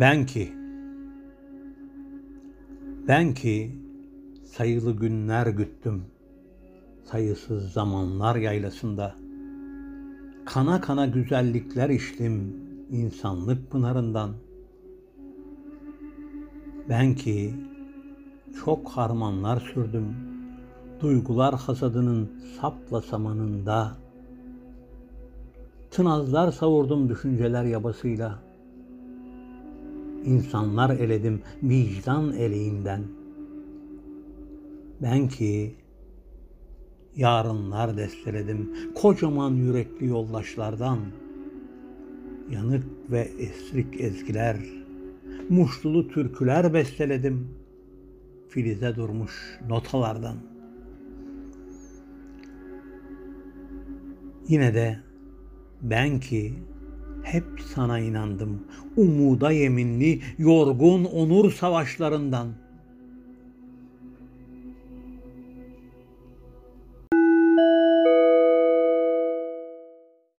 Ben ki, ben ki sayılı günler güttüm, sayısız zamanlar yaylasında. Kana kana güzellikler içtim insanlık pınarından. Ben ki çok harmanlar sürdüm, duygular hasadının sapla samanında. Tınazlar savurdum düşünceler yabasıyla. İnsanlar eledim vicdan eleğinden. Ben ki yarınlar desteledim kocaman yürekli yoldaşlardan. Yanık ve esrik ezgiler, muşlulu türküler besteledim filize durmuş notalardan. Yine de ben ki hep sana inandım. Umuda yeminli, yorgun onur savaşlarından.